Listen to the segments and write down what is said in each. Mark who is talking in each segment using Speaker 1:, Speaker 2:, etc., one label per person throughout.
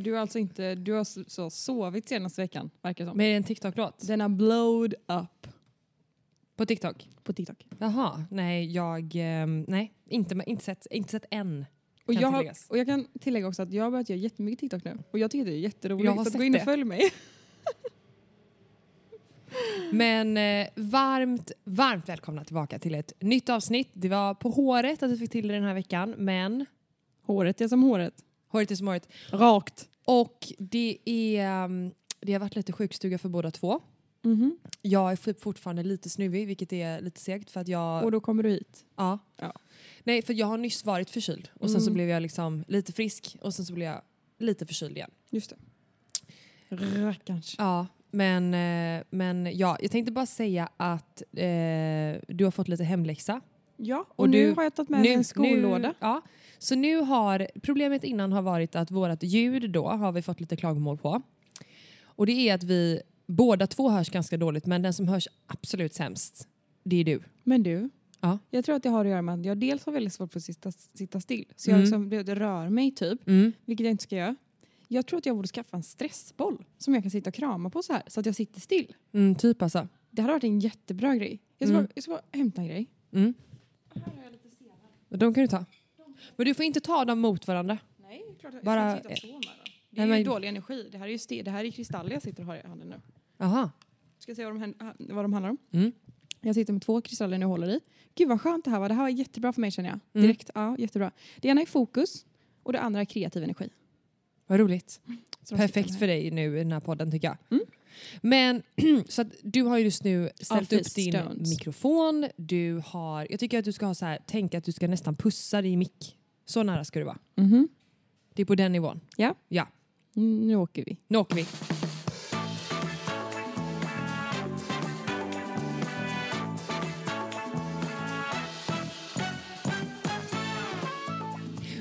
Speaker 1: Du har alltså inte, du har så, sovit senaste veckan, verkar det som.
Speaker 2: Det en TikTok-låt?
Speaker 1: Den har blowed up
Speaker 2: På TikTok?
Speaker 1: på TikTok.
Speaker 2: Jaha, nej jag... ehm, nej, inte, inte, sett, inte sett än.
Speaker 1: Och jag, har, och jag kan tillägga också att jag har börjat göra jättemycket TikTok nu. Och jag tycker det är jätteroligt.
Speaker 2: Jag har
Speaker 1: så
Speaker 2: sett
Speaker 1: gå in och följ mig.
Speaker 2: Men eh, varmt, varmt välkomna tillbaka till ett nytt avsnitt. Det var på håret att vi fick till det den här veckan, men
Speaker 1: Håret är som håret.
Speaker 2: Håret är som håret.
Speaker 1: Rakt.
Speaker 2: Och det, är, um, det har varit lite sjukstuga för båda två.
Speaker 1: Mhm.
Speaker 2: Jag är fortfarande lite snuvig, vilket är lite segt för att jag...
Speaker 1: Och då kommer du hit.
Speaker 2: ja.
Speaker 1: Ja.
Speaker 2: Nej, för jag har nyss varit förkyld och sen så
Speaker 1: Mm.
Speaker 2: blev jag liksom lite frisk och sen så blev jag lite förkyld igen.
Speaker 1: Just det. Rackarns.
Speaker 2: Ja, men, eh, men ja, jag tänkte bara säga att eh, du har fått lite hemläxa.
Speaker 1: Ja, och,
Speaker 2: Och
Speaker 1: nu
Speaker 2: du-
Speaker 1: har jag tagit med mig en skollåda.
Speaker 2: Nu, ja, så nu har problemet innan har varit att vårt ljud då har vi fått lite klagomål på. Och det är att vi båda två hörs ganska dåligt men den som hörs absolut sämst det är du.
Speaker 1: Men du,
Speaker 2: Ja.
Speaker 1: jag tror att det har att göra med att jag dels har väldigt svårt för att sitta, sitta still. Så jag
Speaker 2: Mm.
Speaker 1: liksom, rör mig typ,
Speaker 2: Mm.
Speaker 1: vilket jag inte ska göra. Jag tror att jag borde skaffa en stressboll som jag kan sitta och krama på så här så att jag sitter still.
Speaker 2: Mm, typ alltså.
Speaker 1: Det hade varit en jättebra grej. Jag ska,
Speaker 2: Mm.
Speaker 1: bara, jag ska bara hämta en grej.
Speaker 2: Mm. De kan du ta. Men du får inte ta dem mot varandra.
Speaker 1: Nej, klart jag
Speaker 2: Bara-
Speaker 1: så med. Det
Speaker 2: Nej,
Speaker 1: är ju
Speaker 2: men-
Speaker 1: dålig energi. Det här är ju ste- det här är kristaller jag sitter och har i handen nu.
Speaker 2: Aha.
Speaker 1: Ska säga vad de, hän- vad de handlar om?
Speaker 2: Mm.
Speaker 1: Jag sitter med två kristaller nu och håller i. Gud vad skönt det här var. Det här var jättebra för mig känner jag.
Speaker 2: Mm.
Speaker 1: Direkt. Ja, jättebra. Det ena är fokus och det andra är kreativ energi.
Speaker 2: Vad roligt. Perfekt för dig nu i den här podden tycker jag.
Speaker 1: Mm.
Speaker 2: Men så att du har ju just nu ställt upp din
Speaker 1: stones.
Speaker 2: mikrofon. Du har, jag tycker att du ska ha så här, tänk att du ska nästan pussa dig i mick. Så nära ska du vara.
Speaker 1: Mhm.
Speaker 2: Det är på den nivån.
Speaker 1: Ja.
Speaker 2: Ja,
Speaker 1: Nu åker vi.
Speaker 2: nu åker vi.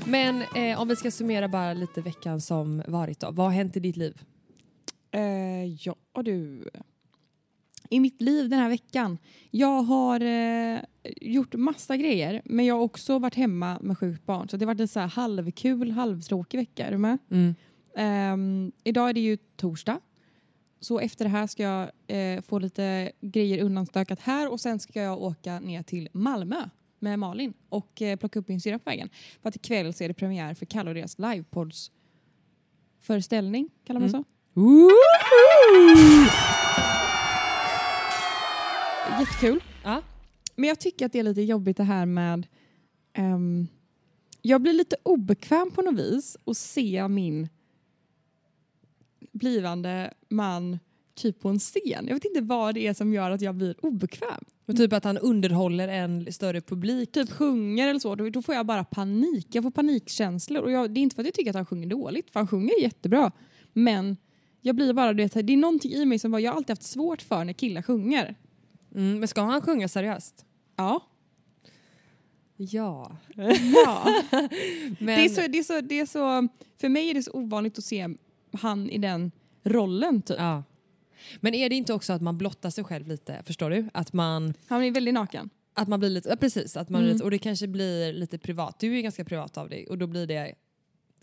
Speaker 2: Men eh, om vi ska summera bara lite veckan som varit då. Vad har hänt i ditt liv?
Speaker 1: Eh, ja du. I mitt liv den här veckan. Jag har eh, gjort massa grejer men jag har också varit hemma med sjukt barn. Så det har varit en så här halvkul, halvtråkig vecka. Är du med?
Speaker 2: Mm.
Speaker 1: Ehm, idag är det ju torsdag. Så efter det här ska jag eh, få lite grejer undanstökat här och sen ska jag åka ner till Malmö med Malin och eh, plocka upp min syrra på vägen. För att ikväll så är det premiär för Kalle och deras livepods föreställning, kallar man
Speaker 2: Mm.
Speaker 1: så? Jättekul.
Speaker 2: Ja.
Speaker 1: Men jag tycker att det är lite jobbigt det här med... ehm, jag blir lite obekväm på något vis att se min blivande man typ på en scen. Jag vet inte vad det är som gör att jag blir obekväm.
Speaker 2: Och typ att han underhåller en större publik.
Speaker 1: Typ sjunger eller så, då, då får jag bara panik. Jag får panikkänslor. Och jag, det är inte för att jag tycker att han sjunger dåligt, för han sjunger jättebra. Men jag blir bara, du vet, det är någonting i mig som bara, jag har alltid haft svårt för när killar sjunger.
Speaker 2: Mm, men ska han sjunga seriöst?
Speaker 1: Ja.
Speaker 2: Ja.
Speaker 1: ja.
Speaker 2: Men,
Speaker 1: Det, är så, det, är så, det är så, för mig är det så ovanligt att se han i den rollen typ.
Speaker 2: ja. Men är det inte också att man blottar sig själv lite? Förstår du? Att man,
Speaker 1: Han är väldigt naken.
Speaker 2: att man blir lite... Ja, precis. Att man blir
Speaker 1: Mm.
Speaker 2: lite, och det kanske blir lite privat. Du är ju ganska privat av dig och då blir det...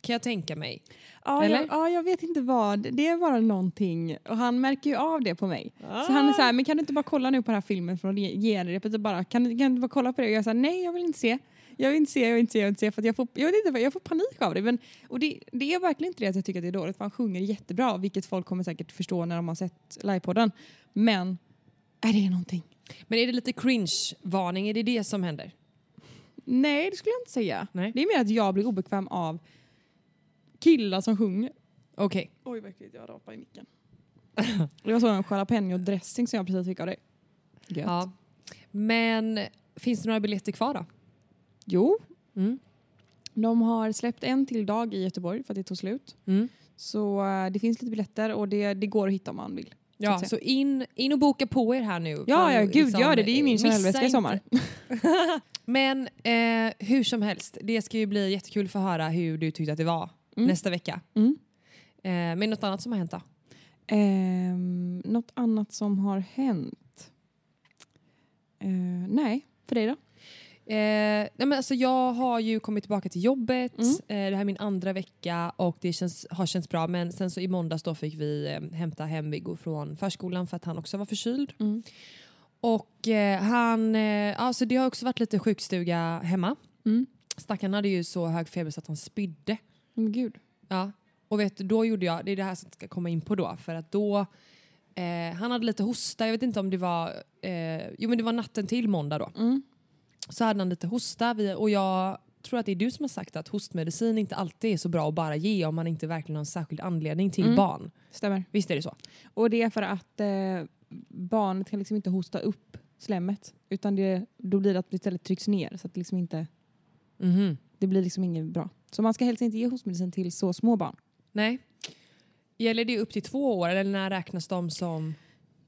Speaker 2: Kan jag tänka mig.
Speaker 1: Ja,
Speaker 2: Eller?
Speaker 1: jag, ja, jag vet inte vad. Det är bara någonting. Och han märker ju av det på mig. Så han är så här, men kan du inte bara kolla nu på den här filmen från genrepet och bara, kan, kan du inte bara kolla på det? Och jag säger nej jag vill inte se. Jag vill inte se, jag vill inte se, jag vill inte se. För jag, får, jag, vet inte, jag får panik av det. Men, och det, det är verkligen inte det att jag tycker att det är dåligt, för han sjunger jättebra, vilket folk kommer säkert förstå när de har sett livepodden. Men är det någonting?
Speaker 2: Men är det lite cringe-varning? Är det det som händer?
Speaker 1: Nej, det skulle jag inte säga.
Speaker 2: Nej.
Speaker 1: Det är mer att jag blir obekväm av killar som sjunger.
Speaker 2: Okej.
Speaker 1: Oj, vad äckligt. Jag rapar i micken. Det var så en jalapeno-dressing som jag precis fick av dig. Gött.
Speaker 2: Ja. Men finns det några biljetter kvar då?
Speaker 1: Jo,
Speaker 2: Mm.
Speaker 1: de har släppt en till dag i Göteborg för att det tog slut.
Speaker 2: Mm.
Speaker 1: Så eh, det finns lite biljetter och det, det går att hitta om man vill.
Speaker 2: Ja, så in, in och boka på er här nu.
Speaker 1: Ja, ja, gud
Speaker 2: liksom,
Speaker 1: gör det. Det är ju min
Speaker 2: missa
Speaker 1: Chanel-väska i
Speaker 2: inte.
Speaker 1: sommar.
Speaker 2: Men eh, hur som helst, det ska ju bli jättekul för att höra hur du tyckte att det var
Speaker 1: Mm.
Speaker 2: nästa vecka.
Speaker 1: Mm.
Speaker 2: Eh, men något annat som har hänt då?
Speaker 1: Ehm, något annat som har hänt? Eh, nej, för dig då?
Speaker 2: Eh, nej men alltså jag har ju kommit tillbaka till jobbet.
Speaker 1: Mm.
Speaker 2: Eh, det här är min andra vecka och det känns, har känts bra. Men sen så i måndags då fick vi eh, hämta hem Viggo från förskolan för att han också var förkyld.
Speaker 1: Mm.
Speaker 2: Och eh, han, eh, alltså det har också varit lite sjukstuga hemma.
Speaker 1: Mm.
Speaker 2: Stackaren hade ju så hög feber så att han spydde.
Speaker 1: Men gud.
Speaker 2: Ja. Och vet då gjorde jag, det är det här som ska komma in på då, för att då eh, han hade lite hosta, jag vet inte om det var, eh, jo men det var natten till måndag då.
Speaker 1: Mm.
Speaker 2: Så hade han lite hosta vi, och jag tror att det är du som har sagt att hostmedicin inte alltid är så bra att bara ge om man inte verkligen har en särskild anledning till
Speaker 1: Mm.
Speaker 2: barn.
Speaker 1: Stämmer.
Speaker 2: Visst är det så?
Speaker 1: Och det är för att eh, barnet kan liksom inte hosta upp slemmet. Utan det, då blir det att det istället trycks ner. Så att det liksom inte,
Speaker 2: Mhm.
Speaker 1: det blir liksom inget bra. Så man ska helst inte ge hostmedicin till så små barn.
Speaker 2: Nej. Gäller det upp till två år eller när räknas de som...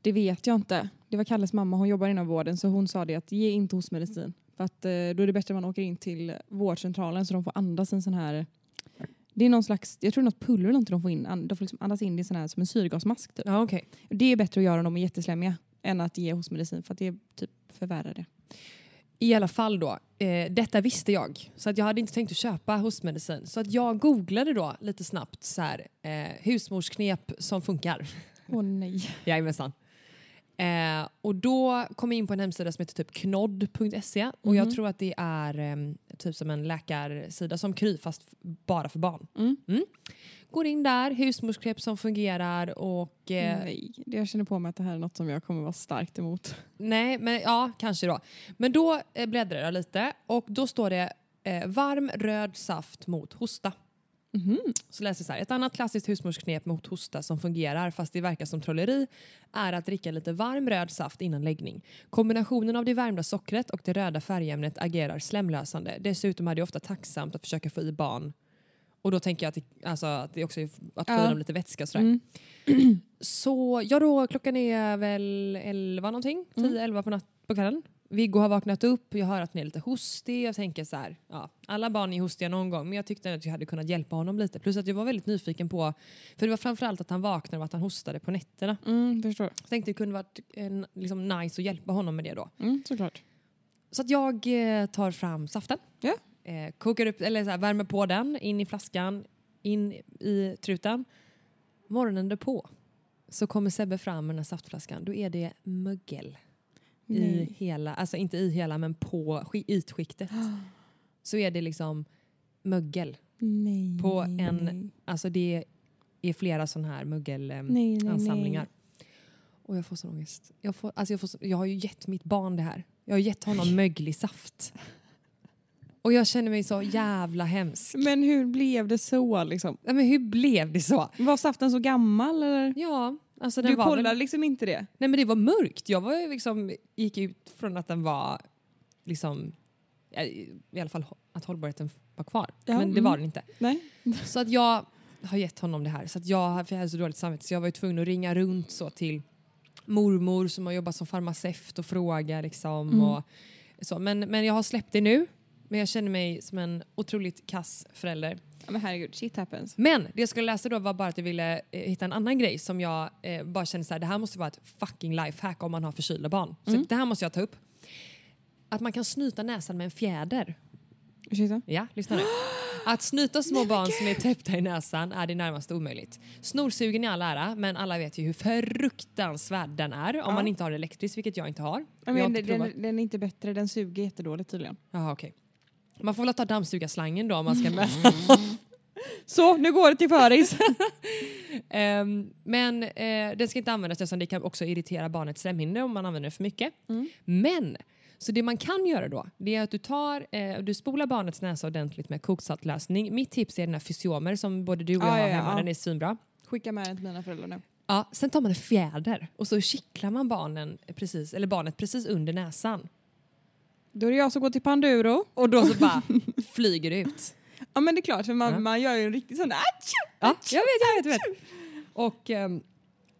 Speaker 1: Det vet jag inte. Det var Kalles mamma, hon jobbar inom vården så hon sa det att ge inte hostmedicin. För att eh, då är det bättre att man åker in till vårdcentralen så de får andas en sån här det är någon slags, jag tror något pulver eller någonting de får in. De får liksom andas in det sån här, som en syrgasmask. Typ.
Speaker 2: Ja, okej.
Speaker 1: Det är bättre att göra om de är jätteslemmiga än att ge hostmedicin för att det typ förvärrar det.
Speaker 2: I alla fall då, eh, detta visste jag. Så att jag hade inte tänkt att köpa hostmedicin. Så att jag googlade då lite snabbt så här, eh, husmorsknep som funkar.
Speaker 1: Åh nej.
Speaker 2: Jajamensan. Eh, och då kom jag in på en hemsida som heter typ knodd.se och jag
Speaker 1: Mhm.
Speaker 2: tror att det är eh, typ som en läkarsida som Kry fast bara för barn.
Speaker 1: Mm.
Speaker 2: Går in där, husmorsknep som fungerar och eh,
Speaker 1: nej. Det- Jag känner på mig att det här är något som jag kommer vara starkt emot.
Speaker 2: Nej, men ja, kanske då. Men då eh, bläddrar jag lite och då står det eh, varm röd saft mot hosta.
Speaker 1: Mhm.
Speaker 2: Så läser jag så här. Ett annat klassiskt husmorsknep mot hosta som fungerar fast det verkar som trolleri är att dricka lite varm röd saft innan läggning. Kombinationen av det värmda sockret och det röda färgämnet agerar slemlösande. Dessutom är det ofta tacksamt att försöka få i barn och då tänker jag att det, alltså, att det också är att få
Speaker 1: Ja.
Speaker 2: dem lite vätska sådär.
Speaker 1: Mm.
Speaker 2: Så ja då, klockan är väl 11 någonting, 10-11 på, natt, på kvällen. Viggo har vaknat upp, jag hör att han är lite hostig. Jag tänker så här, ja, alla barn är hostiga någon gång men jag tyckte att jag hade kunnat hjälpa honom lite. Plus att jag var väldigt nyfiken på, för det var framförallt att han vaknade och att han hostade på nätterna.
Speaker 1: Mm, förstår.
Speaker 2: Jag tänkte det kunde varit en, liksom nice att hjälpa honom med det då.
Speaker 1: Mm, såklart.
Speaker 2: Så att jag eh, tar fram saften,
Speaker 1: Ja.
Speaker 2: eh, kokar upp, eller så här, värmer på den, in i flaskan, in i truten. Morgonen därpå så kommer Sebbe fram med den här saftflaskan. Då är det mögel i
Speaker 1: Nej.
Speaker 2: hela, alltså inte i hela men på sk- ytskiktet. Så är det liksom mögel.
Speaker 1: Nej,
Speaker 2: På en-
Speaker 1: nej.
Speaker 2: Alltså det är flera sådana här mögelansamlingar. Och jag får sån ångest. Jag, får, alltså jag, får jag har ju gett mitt barn det här. Jag har gett honom möglig saft. Och jag känner mig så jävla hemsk.
Speaker 1: Men hur blev det så liksom?
Speaker 2: Nej, Men hur blev det så?
Speaker 1: Var saften så gammal eller?
Speaker 2: Ja, alltså
Speaker 1: Du kollar
Speaker 2: väl,
Speaker 1: liksom inte det?
Speaker 2: Nej men det var mörkt. Jag var liksom, gick ut från att den var liksom, i alla fall att hållbarheten var kvar.
Speaker 1: Ja,
Speaker 2: men det
Speaker 1: mm.
Speaker 2: var den inte.
Speaker 1: Nej.
Speaker 2: Så att jag har gett honom det här. Så att jag, för jag hade så dåligt samvete så jag var ju tvungen att ringa runt så till mormor som har jobbat som farmaceut och fråga liksom.
Speaker 1: Mm.
Speaker 2: Och så. Men, men jag har släppt det nu. Men jag känner mig som en otroligt kass förälder.
Speaker 1: Ja, men herregud, shit happens.
Speaker 2: Men det jag skulle läsa då var bara att jag ville eh, hitta en annan grej som jag eh, bara kände så här, det här måste vara ett fucking lifehack om man har förkylda barn. Så
Speaker 1: Mm.
Speaker 2: det här måste jag ta upp. Att man kan snyta näsan med en fjäder.
Speaker 1: Ursäkta?
Speaker 2: Ja, lyssna nu. Att snyta små barn som är täppta i näsan är det närmaste omöjligt. Snorsugen i all ära, men alla vet ju hur fruktansvärd den är om
Speaker 1: Ja.
Speaker 2: man inte har elektriskt, vilket jag inte har.
Speaker 1: Ja,
Speaker 2: jag har
Speaker 1: men
Speaker 2: inte
Speaker 1: den,
Speaker 2: provat.
Speaker 1: den, den är inte bättre, den suger jättedåligt tydligen.
Speaker 2: Jaha, okej. Man får väl ta dammsugarslangen då om man ska mäta.
Speaker 1: Så, nu går det till föris.
Speaker 2: Ehm, men eh, den ska inte användas eftersom det kan också irritera barnets slemhinnor om man använder den för mycket.
Speaker 1: Mm.
Speaker 2: Men, så det man kan göra då, det är att du tar, eh, du spolar barnets näsa ordentligt med koksaltlösning. Mitt tips är den här fysiomer som både du och jag
Speaker 1: Ja,
Speaker 2: har
Speaker 1: ja,
Speaker 2: hemma,
Speaker 1: ja.
Speaker 2: den är svinbra.
Speaker 1: Skicka med den till mina föräldrar nu.
Speaker 2: Ja, sen tar man en fjäder och så kittlar man barnen precis, eller barnet precis under näsan.
Speaker 1: Då är det jag som går till Panduro.
Speaker 2: Och då så bara flyger det ut.
Speaker 1: Ja men det är klart, för man,
Speaker 2: Ja.
Speaker 1: man gör ju en riktig sån där...
Speaker 2: Ja, jag vet, jag vet, jag vet. Och, ehm,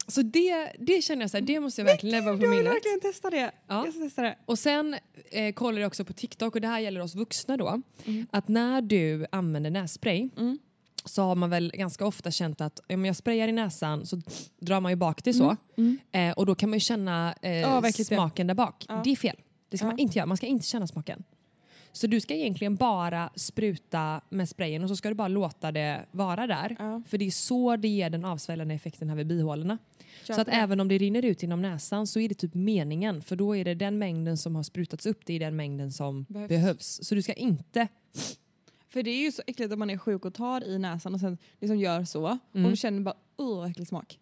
Speaker 2: så det, det känner jag så här, det måste jag verkligen leva på
Speaker 1: Jag vill
Speaker 2: minnet.
Speaker 1: verkligen testa det.
Speaker 2: Ja.
Speaker 1: Jag ska testa det.
Speaker 2: Och sen eh, kollar jag också på TikTok och det här gäller oss vuxna då.
Speaker 1: Mm.
Speaker 2: Att när du använder nässpray
Speaker 1: Mm.
Speaker 2: så har man väl ganska ofta känt att om jag sprayar i näsan så drar man ju bak det så.
Speaker 1: Mm.
Speaker 2: Eh, och då kan man ju känna eh,
Speaker 1: det.
Speaker 2: smaken där bak.
Speaker 1: Ja.
Speaker 2: Det är fel. Det ska man inte göra. Man ska inte känna smaken. Så du ska egentligen bara spruta med sprayen och så ska du bara låta det vara där.
Speaker 1: Ja.
Speaker 2: För det är så det ger den avsvällande effekten här vid bihålorna. Så att
Speaker 1: Köper
Speaker 2: även om det rinner ut genom näsan så är det typ meningen. För då är det den mängden som har sprutats upp, det är den mängden som
Speaker 1: Behövs.
Speaker 2: behövs. Så du ska inte...
Speaker 1: För det är ju så äckligt att man är sjuk och tar i näsan och sen liksom gör så.
Speaker 2: Mm.
Speaker 1: Och du känner bara uh, äcklig smak.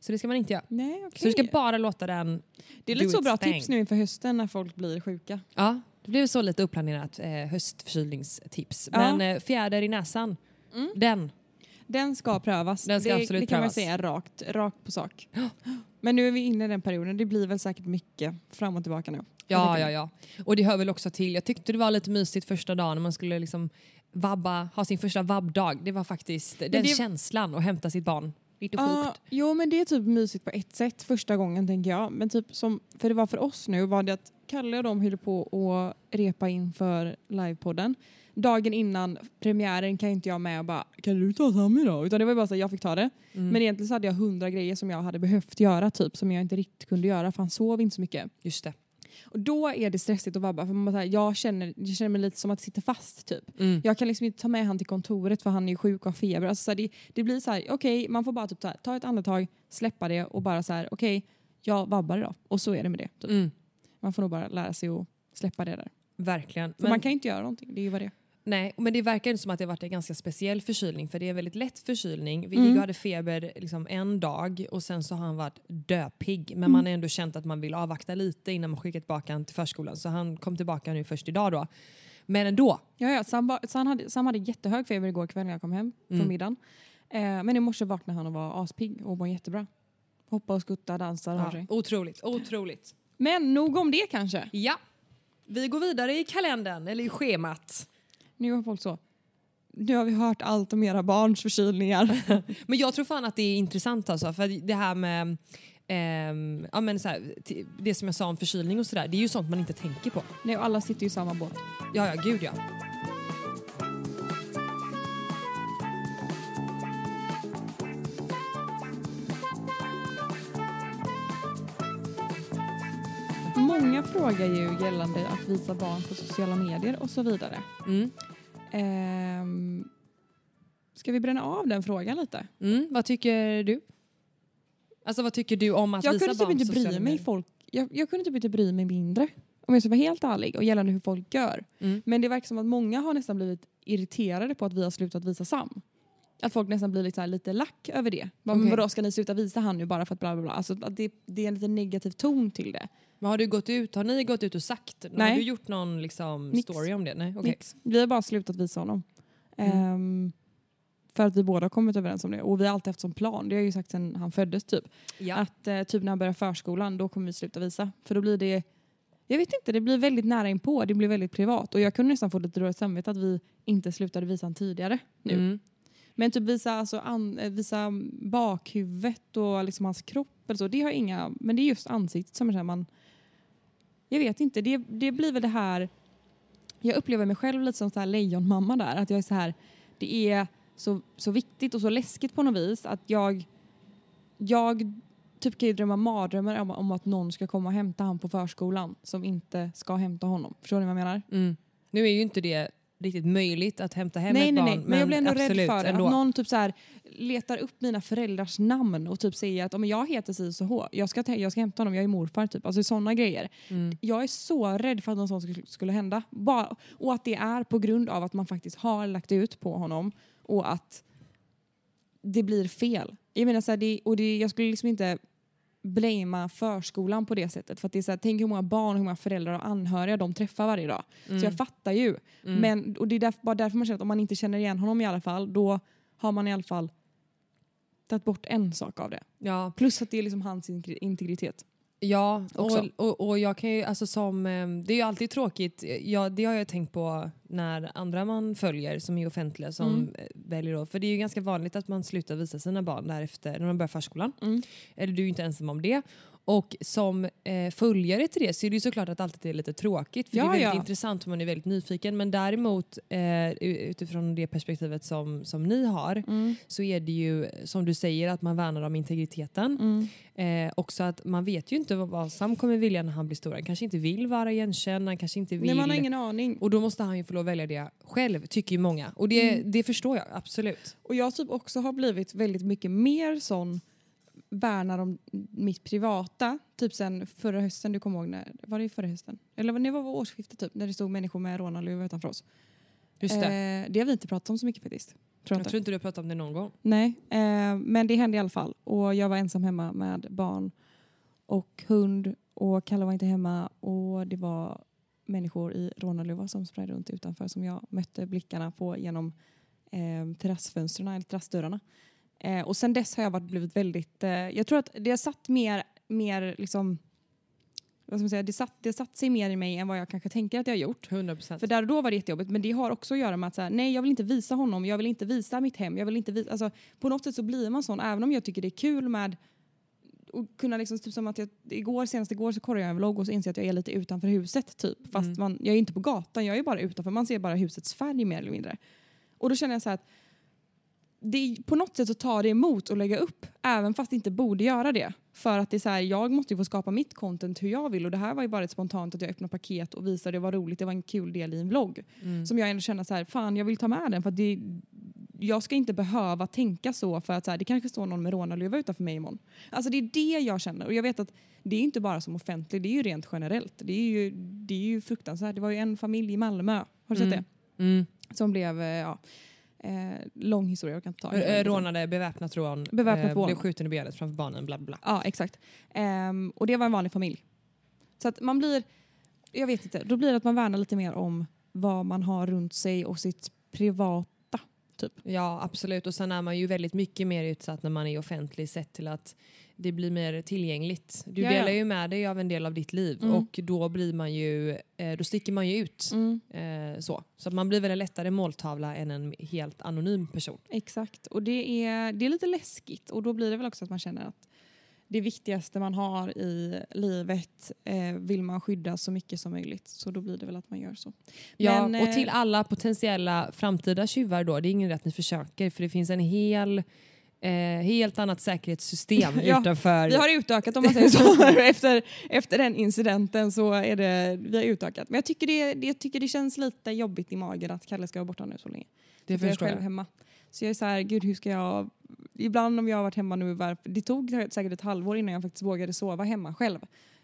Speaker 2: Så det ska man inte göra.
Speaker 1: Nej, okej.
Speaker 2: Så du ska bara låta den...
Speaker 1: Det är lite så bra
Speaker 2: thing.
Speaker 1: tips nu inför hösten när folk blir sjuka.
Speaker 2: Ja, det blev så lite uppplanerat eh, höstförkylningstips.
Speaker 1: Ja.
Speaker 2: Men eh, fjäder i näsan,
Speaker 1: Mm.
Speaker 2: den.
Speaker 1: Den ska prövas.
Speaker 2: Den ska
Speaker 1: det,
Speaker 2: absolut
Speaker 1: det kan man
Speaker 2: prövas.
Speaker 1: säga rakt, rakt på sak. Men nu är vi inne i den perioden. Det blir väl säkert mycket fram och tillbaka nu.
Speaker 2: Ja, ja, ja. Och det hör väl också till. Jag tyckte det var lite mysigt första dagen när man skulle liksom vabba, ha sin första vabbdag. Det var faktiskt den
Speaker 1: det-
Speaker 2: känslan att hämta sitt barn. Lite sjukt.
Speaker 1: jo men det är typ mysigt på ett sätt första gången tänker jag. Men typ som, för det var för oss nu var det att Kalle och de höll på att repa inför livepodden. Dagen innan premiären kan inte jag med och bara kan du ta Sammy då? Utan det var bara så att jag fick ta det.
Speaker 2: Mm.
Speaker 1: Men egentligen så hade jag hundra grejer som jag hade behövt göra typ som jag inte riktigt kunde göra för han sov inte så mycket.
Speaker 2: Just det.
Speaker 1: Och då är det stressigt att vabba för man bara, jag, känner, jag känner mig lite som att sitta fast typ.
Speaker 2: Mm.
Speaker 1: Jag kan liksom inte ta med han till kontoret för han är sjuk och har feber. Alltså, så här, det, det blir så här, okej, man får bara typ, här, ta ett andetag, släppa det och bara så här, okej, jag vabbar idag. Och så är det med det. Typ.
Speaker 2: Mm.
Speaker 1: Man får nog bara lära sig att släppa det där.
Speaker 2: Verkligen.
Speaker 1: För
Speaker 2: Men,
Speaker 1: man kan ju inte göra någonting, det är ju vad det är.
Speaker 2: nej, men det verkar inte som att det har varit en ganska speciell förkylning för det är en väldigt lätt förkylning. Vi
Speaker 1: Mm.
Speaker 2: hade feber liksom en dag och sen så har han varit döpig. Men
Speaker 1: Mm.
Speaker 2: man har ändå känt att man vill avvakta lite innan man skickar tillbaka honom till förskolan. Så han kom tillbaka nu först idag då. Men ändå.
Speaker 1: Ja, ja, Sam, ba- Sam, hade, Sam hade jättehög feber igår kväll när jag kom hem
Speaker 2: Mm.
Speaker 1: från middagen. Eh, men i morse vaknade han och var aspigg och var jättebra. Hoppa och skutta, dansa, rör
Speaker 2: Ja, otroligt, otroligt.
Speaker 1: Men nog om det kanske.
Speaker 2: Ja. Vi går vidare i kalendern, eller i schemat.
Speaker 1: Nu har folk så. Nu har vi hört allt om era barns förkylningar.
Speaker 2: Men jag tror fan att det är intressant alltså, för det här med ehm, ja, men så här, det som jag sa om förkylning och sådär, det är ju sånt man inte tänker på.
Speaker 1: Nej, och alla sitter i samma båt.
Speaker 2: Ja, ja, gud ja.
Speaker 1: Många frågar ju gällande att visa barn på sociala medier och så vidare.
Speaker 2: Mm.
Speaker 1: Ehm, ska vi bränna av den frågan lite?
Speaker 2: Mm, vad tycker du? Alltså vad tycker du om att
Speaker 1: Jag
Speaker 2: visa
Speaker 1: kunde typ
Speaker 2: barn
Speaker 1: inte bry
Speaker 2: sociala
Speaker 1: mig
Speaker 2: medier?
Speaker 1: folk, jag, jag kunde typ inte bry mig mindre. Om jag ska vara helt ärlig och gällande hur folk gör.
Speaker 2: Mm.
Speaker 1: Men det verkar som att många har nästan blivit irriterade på att vi har slutat visa Sam. Att folk nästan blir här, lite lack över det. Bara,
Speaker 2: Okej.
Speaker 1: vadå, ska ni sluta visa han nu bara för att bla bla bla? Alltså, att det, det är en lite negativ ton till det.
Speaker 2: Men har du gått ut, har ni gått ut och sagt?
Speaker 1: Nej.
Speaker 2: Har du gjort någon liksom,
Speaker 1: Nix.
Speaker 2: story om det? Nej, okej.
Speaker 1: Nix. Vi har bara slutat visa honom.
Speaker 2: Mm.
Speaker 1: Ehm, för att vi båda har kommit överens om det. Och vi har alltid haft som plan, det har jag ju sagt sedan han föddes typ.
Speaker 2: Ja.
Speaker 1: Att eh, typ när han börjar förskolan, då kommer vi sluta visa. För då blir det, jag vet inte, det blir väldigt nära inpå. Det blir väldigt privat. Och jag kunde nästan få lite dåligt samvete att vi inte slutade visa han tidigare nu.
Speaker 2: Mm.
Speaker 1: Men typ visa, alltså, an, eh, visa bakhuvudet och liksom hans kropp eller så, det har inga, men det är just ansiktet som är så här man, jag vet inte, det, det blir väl det här, jag upplever mig själv lite som så här lejonmamma där, att jag är så här, det är så, så viktigt och så läskigt på något vis att jag, jag typ kan ju drömma mardrömmar om, om att någon ska komma och hämta han på förskolan som inte ska hämta honom. Förstår ni vad jag menar?
Speaker 2: Mm. Nu är ju inte det riktigt möjligt att hämta hem
Speaker 1: nej,
Speaker 2: ett
Speaker 1: nej,
Speaker 2: barn.
Speaker 1: nej. Men, jag blir ändå rädd för
Speaker 2: ändå.
Speaker 1: Att någon typ så här, letar upp mina föräldrars namn och typ säger att om jag heter si så H, jag ska, jag ska hämta honom, jag är morfar. Typ. Alltså sådana grejer.
Speaker 2: Mm.
Speaker 1: Jag är så rädd för att något sånt skulle, skulle hända. Bara, och att det är på grund av att man faktiskt har lagt ut på honom och att det blir fel. Jag menar så här, det, och det, jag skulle liksom inte blamea förskolan på det sättet. För att det är så här, tänk hur många barn, hur många föräldrar och anhöriga de träffar varje dag.
Speaker 2: Mm.
Speaker 1: Så jag fattar ju. Men, och det är därför, bara därför man känner att om man inte känner igen honom i alla fall, då har man i alla fall tagit bort en sak av det.
Speaker 2: Ja,
Speaker 1: Plus att det är liksom hans integri- integritet.
Speaker 2: Ja, och, och, och jag kan ju, alltså som, eh, det är ju alltid tråkigt, ja, det har jag tänkt på när andra man följer som är offentliga som
Speaker 1: Mm.
Speaker 2: eh, väljer då, för det är ju ganska vanligt att man slutar visa sina barn därefter när de börjar förskolan.
Speaker 1: Mm.
Speaker 2: Eller du är ju inte ensam om det. Och som eh, följare till det så är det ju såklart att alltid är lite tråkigt för
Speaker 1: Ja,
Speaker 2: det är väldigt
Speaker 1: ja.
Speaker 2: intressant och man är väldigt nyfiken. Men däremot eh, utifrån det perspektivet som, som ni har
Speaker 1: Mm.
Speaker 2: så är det ju som du säger att man värnar om integriteten.
Speaker 1: Mm.
Speaker 2: Eh, också att man vet ju inte vad, vad Sam kommer vilja när han blir stor. Han kanske inte vill vara igenkänd, han kanske inte vill...
Speaker 1: Nej, man har ingen aning.
Speaker 2: Och då måste han ju få lov att välja det själv, tycker ju många. Och det,
Speaker 1: Mm.
Speaker 2: det förstår jag absolut.
Speaker 1: Och jag typ också har blivit väldigt mycket mer sån värnar om mitt privata. Typ sen förra hösten, du kommer ihåg när, var det förra hösten? Eller var det var årsskiftet typ, när det stod människor med rånarluva utanför oss.
Speaker 2: Just det.
Speaker 1: Eh, det har vi inte pratat om så mycket faktiskt. Tror jag
Speaker 2: jag tror inte du har pratat om det någon gång.
Speaker 1: Nej, eh, men det hände i alla fall. Och jag var ensam hemma med barn och hund och Kalle var inte hemma och det var människor i rånarluva som sprang runt utanför som jag mötte blickarna på genom eh, terrassfönstren eller terrassdörrarna. Eh, och sen dess har jag varit, blivit väldigt, eh, jag tror att det har satt mer, mer liksom, vad ska man säga, det satt, det satt sig mer i mig än vad jag kanske tänker att jag har gjort.
Speaker 2: 100 procent.
Speaker 1: För där och då var det jättejobbigt men det har också att göra med att så här, nej jag vill inte visa honom, jag vill inte visa mitt hem, jag vill inte visa, alltså, på något sätt så blir man sån även om jag tycker det är kul med att kunna liksom, typ som att jag, igår, senast igår så kollade jag en vlogg och så inser jag att jag är lite utanför huset typ. Fast
Speaker 2: Mm.
Speaker 1: man, jag är inte på gatan, jag är bara utanför, man ser bara husets färg mer eller mindre. Och då känner jag så här att det, på något sätt så tar det emot att lägga upp även fast det inte borde göra det. För att det är så här, jag måste ju få skapa mitt content hur jag vill och det här var ju bara ett spontant att jag öppnade paket och visade det var roligt, det var en kul del i en vlogg.
Speaker 2: Mm.
Speaker 1: Som jag ändå känner så här, fan jag vill ta med den för att det, jag ska inte behöva tänka så för att så här, det kanske står någon med rånarluva utanför mig imorgon. Alltså det är det jag känner och jag vet att det är inte bara som offentlig, det är ju rent generellt. Det är ju, det är ju fruktansvärt. Det var ju en familj i Malmö, har du sett
Speaker 2: Mm.
Speaker 1: det?
Speaker 2: Mm.
Speaker 1: Som blev, eh, ja, eh, lång historia, jag kan inte ta
Speaker 2: Eh,
Speaker 1: hela.
Speaker 2: Rånade, beväpnat rån,
Speaker 1: Beväpnat
Speaker 2: eh,
Speaker 1: rån.
Speaker 2: blev skjuten i benet framför barnen, bla bla.
Speaker 1: Ja, exakt. Ehm, och det var en vanlig familj. Så att man blir, jag vet inte, då blir det att man värnar lite mer om vad man har runt sig och sitt privata.
Speaker 2: Ja absolut och sen är man ju väldigt mycket mer utsatt när man är offentlig sett till att det blir mer tillgängligt. Du
Speaker 1: Ja, ja.
Speaker 2: delar ju med dig av en del av ditt liv
Speaker 1: Mm.
Speaker 2: och då blir man ju, eh, då sticker man ju ut. Eh, så så man blir väl en lättare måltavla än en helt anonym person.
Speaker 1: Exakt, och det är, det är lite läskigt och då blir det väl också att man känner att det viktigaste man har i livet eh, vill man skydda så mycket som möjligt. Så då blir det väl att man gör så.
Speaker 2: Ja,
Speaker 1: Men,
Speaker 2: och
Speaker 1: eh,
Speaker 2: till alla potentiella framtida tjuvar då, det är ingen rätt ni försöker för det finns en hel Eh, helt annat säkerhetssystem
Speaker 1: Ja,
Speaker 2: utanför.
Speaker 1: Vi har utökat om man säger så. efter, efter den incidenten så är det, vi har utökat. Men jag tycker det, det, jag tycker det känns lite jobbigt i magen att Kalle ska vara borta nu så länge.
Speaker 2: det
Speaker 1: jag är
Speaker 2: förstår
Speaker 1: själv
Speaker 2: jag.
Speaker 1: hemma. Så jag är så här, gud hur ska jag... Ibland om jag har varit hemma nu, det tog säkert ett halvår innan jag faktiskt vågade sova hemma själv.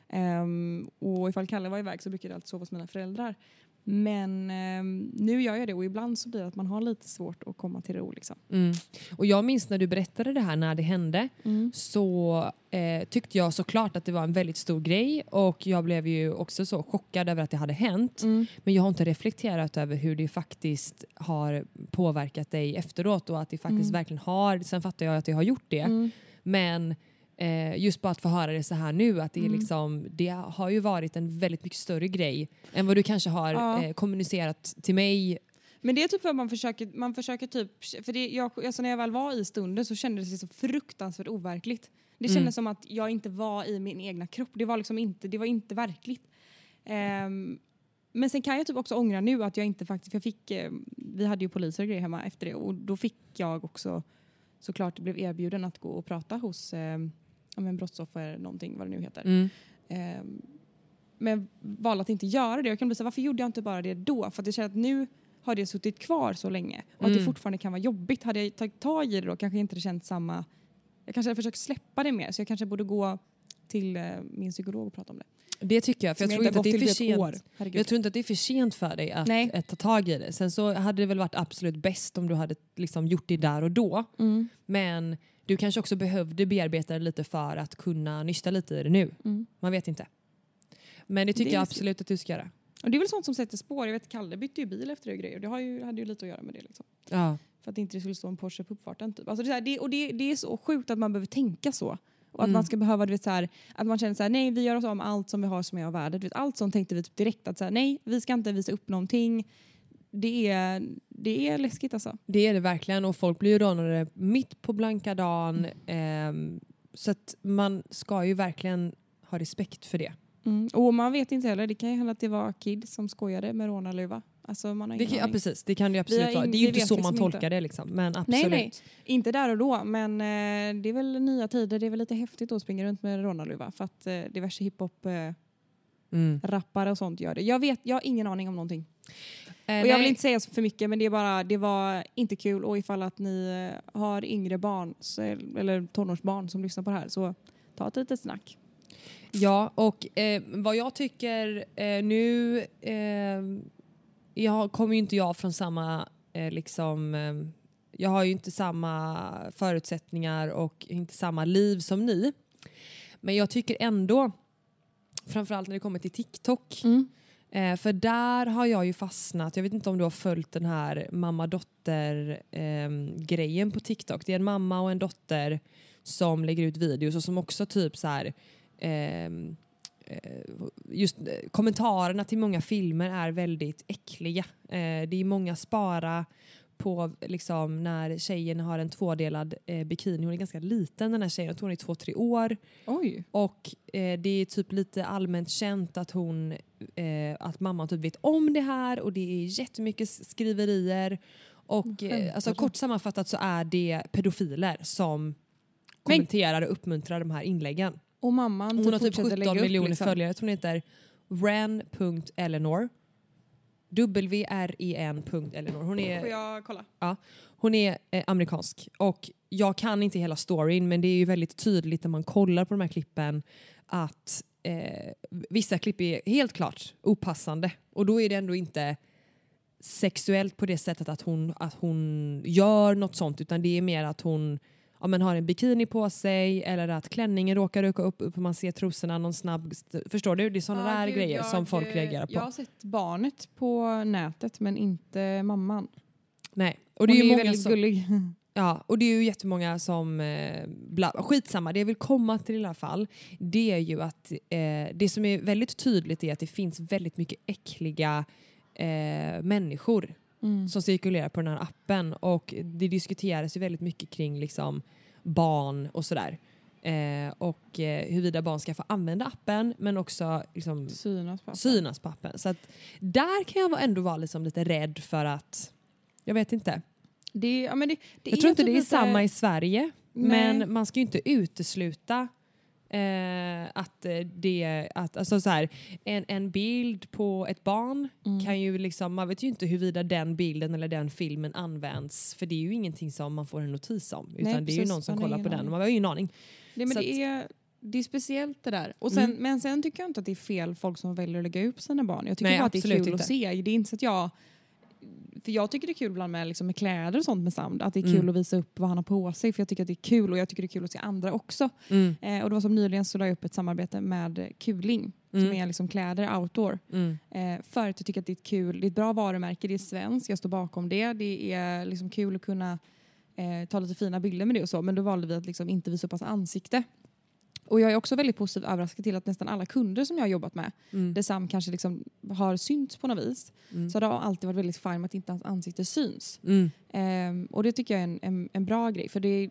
Speaker 1: Ehm, och ifall Kalle var iväg så brukade jag alltid sova hos mina föräldrar. Men ehm, nu gör jag det och ibland så blir det att man har lite svårt att komma till ro. Liksom.
Speaker 2: Mm. Och jag minns när du berättade det här när det hände så eh, tyckte jag såklart att det var en väldigt stor grej och jag blev ju också så chockad över att det hade hänt.
Speaker 1: Mm.
Speaker 2: Men jag har inte reflekterat över hur det faktiskt har påverkat dig efteråt och att det faktiskt
Speaker 1: Mm.
Speaker 2: verkligen har, sen fattar jag att det har gjort det,
Speaker 1: Mm.
Speaker 2: men eh, just bara att få höra det så här nu, att det, är
Speaker 1: Mm.
Speaker 2: liksom, det har ju varit en väldigt mycket större grej än vad du kanske har
Speaker 1: Ja.
Speaker 2: eh, kommunicerat till mig.
Speaker 1: Men det är typ att man försöker, man försöker typ, för det, jag, alltså när jag väl var i stunden så kändes det så fruktansvärt overkligt. Det
Speaker 2: Mm.
Speaker 1: kändes som att jag inte var i min egna kropp. Det var liksom inte, det var inte verkligt. Ehm, men sen kan jag typ också ångra nu att jag inte faktiskt, för jag fick, eh, vi hade ju poliser och grejer hemma efter det och då fick jag också såklart blev erbjuden att gå och prata hos eh, om en brottsoffer någonting, vad det nu heter.
Speaker 2: Mm.
Speaker 1: Ehm, men valde att inte göra det. Jag kan bli så varför gjorde jag inte bara det då? För att jag känner att nu har det suttit kvar så länge och att det
Speaker 2: Mm.
Speaker 1: fortfarande kan vara jobbigt. Hade jag tagit tag i det då kanske jag inte känt samma... Jag kanske hade försökt släppa det mer så jag kanske borde gå till eh, min psykolog och prata om det.
Speaker 2: Det tycker jag, för jag
Speaker 1: Som
Speaker 2: tror inte att det är för sent. Jag tror inte att det är för sent för dig att,
Speaker 1: Nej.
Speaker 2: att ta tag i det. Sen så hade det väl varit absolut bäst om du hade liksom gjort det där och då.
Speaker 1: Mm.
Speaker 2: Men du kanske också behövde bearbeta det lite för att kunna nysta lite i det nu.
Speaker 1: Mm.
Speaker 2: Man vet inte. Men det tycker
Speaker 1: Det
Speaker 2: jag absolut att du ska göra.
Speaker 1: Och det är väl sånt som sätter spår. Jag vet Kalle bytte ju bil efter det och grejer. Det har ju, hade ju lite att göra med det. Liksom.
Speaker 2: Ja.
Speaker 1: För att inte det skulle stå en Porsche på uppfarten. Typ. Alltså det, är så här, det, och det, det är så sjukt att man behöver tänka så. Och att
Speaker 2: Mm.
Speaker 1: man ska behöva, du vet, så här, att man känner så här, nej vi gör oss om allt som vi har som är av värde. Du vet, allt sånt tänkte vi typ direkt att så här, nej vi ska inte visa upp någonting. Det är, det är läskigt alltså.
Speaker 2: Det är det verkligen och folk blir ju rånade mitt på blanka dagen. Ehm, så att man ska ju verkligen ha respekt för det.
Speaker 1: Mm. Och man vet inte heller, det kan ju hända att det var Kid som skojade med rånarluva. Alltså man har
Speaker 2: Det kan, ja, precis, det kan det absolut vara. Det är ju inte så
Speaker 1: liksom
Speaker 2: man tolkar
Speaker 1: inte.
Speaker 2: det liksom. Men absolut.
Speaker 1: Nej, nej. Inte där och då, men eh, det är väl nya tider. Det är väl lite häftigt att springa runt med rånarluva för att eh, diverse hiphop-rappare
Speaker 2: Mm.
Speaker 1: och sånt gör det. Jag, vet, jag har ingen aning om någonting.
Speaker 2: Eh,
Speaker 1: Och jag vill inte säga för mycket men det är bara, det var inte kul och ifall att ni har yngre barn eller tonårsbarn som lyssnar på det här så ta ett litet snack.
Speaker 2: Ja, och eh, vad jag tycker eh, nu... Eh, jag kommer ju inte jag från samma... Eh, liksom, eh, jag har ju inte samma förutsättningar och inte samma liv som ni. Men jag tycker ändå, framförallt när det kommer till TikTok, Eh, för där har jag ju fastnat, jag vet inte om du har följt den här mamma-dotter-grejen ehm, på TikTok. Det är en mamma och en dotter som lägger ut videos och som också typ så här ehm, eh, just eh, kommentarerna till många filmer är väldigt äckliga. Eh, det är många spara på liksom när tjejen har en tvådelad eh, bikini. Hon är ganska liten den här tjejen, jag tror hon är två, tre år.
Speaker 1: Oj.
Speaker 2: Och eh, det är typ lite allmänt känt att hon, eh, att mamman typ vet om det här och det är jättemycket skriverier. Och eh, alltså kort sammanfattat så är det pedofiler som kommenterar och uppmuntrar de här inläggen.
Speaker 1: Och mamman
Speaker 2: Hon har typ
Speaker 1: fortsätter
Speaker 2: 17
Speaker 1: lägga upp,
Speaker 2: miljoner
Speaker 1: liksom.
Speaker 2: följare. Jag tror hon heter W-R-E-N.eleanor. Hon är
Speaker 1: Får jag kolla?
Speaker 2: hon är eh, amerikansk och jag kan inte hela storyn men det är ju väldigt tydligt när man kollar på de här klippen att eh, vissa klipp är helt klart opassande och då är det ändå inte sexuellt på det sättet att hon, att hon gör något sånt utan det är mer att hon ja, men har en bikini på sig eller att klänningen råkar öka upp, upp och man ser trosorna någon snabb... Förstår du? Det är sådana
Speaker 1: Ja,
Speaker 2: där
Speaker 1: gud,
Speaker 2: grejer
Speaker 1: jag,
Speaker 2: som folk reagerar på.
Speaker 1: Jag har sett barnet på nätet men inte mamman.
Speaker 2: Nej. Och det är
Speaker 1: Hon
Speaker 2: ju
Speaker 1: är väldigt
Speaker 2: som,
Speaker 1: gullig.
Speaker 2: Ja, och det är ju jättemånga som... Eh, bla, skitsamma, det jag vill komma till i alla fall det är ju att eh, det som är väldigt tydligt är att det finns väldigt mycket äckliga eh, människor
Speaker 1: Mm.
Speaker 2: som cirkulerar på den här appen och det diskuteras ju väldigt mycket kring liksom barn och sådär. Eh, och eh, huruvida barn ska få använda appen men också liksom,
Speaker 1: Synas pappa.
Speaker 2: synas på appen. Så att där kan jag ändå vara liksom lite rädd för att, jag vet inte.
Speaker 1: Det, ja, det, det
Speaker 2: Jag tror inte
Speaker 1: typ
Speaker 2: det är
Speaker 1: lite-
Speaker 2: samma i Sverige
Speaker 1: Nej.
Speaker 2: men man ska ju inte utesluta eh, att eh, det, att, alltså så här, en, en bild på ett barn
Speaker 1: Mm.
Speaker 2: kan ju liksom, man vet ju inte huruvida den bilden eller den filmen används för det är ju ingenting som man får en notis om utan
Speaker 1: Nej,
Speaker 2: det är ju någon som kollar på den och man har ju ingen aning.
Speaker 1: Det, men
Speaker 2: Så
Speaker 1: det, är, det är speciellt det där. Och sen,
Speaker 2: Mm.
Speaker 1: Men sen tycker jag inte att det är fel folk som väljer att lägga upp sina barn. Jag tycker
Speaker 2: Nej,
Speaker 1: bara att det är kul
Speaker 2: inte.
Speaker 1: att se. Det är inte så att jag... För jag tycker det är kul ibland med, liksom, med kläder och sånt med Sound. Att det är kul
Speaker 2: Mm.
Speaker 1: att visa upp vad han har på sig. För jag tycker att det är kul och jag tycker det är kul att se andra också.
Speaker 2: Mm.
Speaker 1: Eh, och det var som nyligen så la jag upp ett samarbete med Kuling. Som
Speaker 2: Mm.
Speaker 1: är liksom kläder outdoor.
Speaker 2: Mm.
Speaker 1: Eh, för att jag tycker att det är ett kul, det är ett bra varumärke, det är svenskt, jag står bakom det. Det är liksom kul att kunna eh, ta lite fina bilder med det och så. Men då valde vi att liksom inte visa upp hans ansikte. Och jag är också väldigt positivt överraskad till att nästan alla kunder som jag har jobbat med,
Speaker 2: Mm.
Speaker 1: där Sam kanske liksom har synts på något vis,
Speaker 2: Mm.
Speaker 1: så det har alltid varit väldigt fint med att inte hans ansikte syns.
Speaker 2: Mm.
Speaker 1: Ehm, och det tycker jag är en, en, en bra grej. För det är,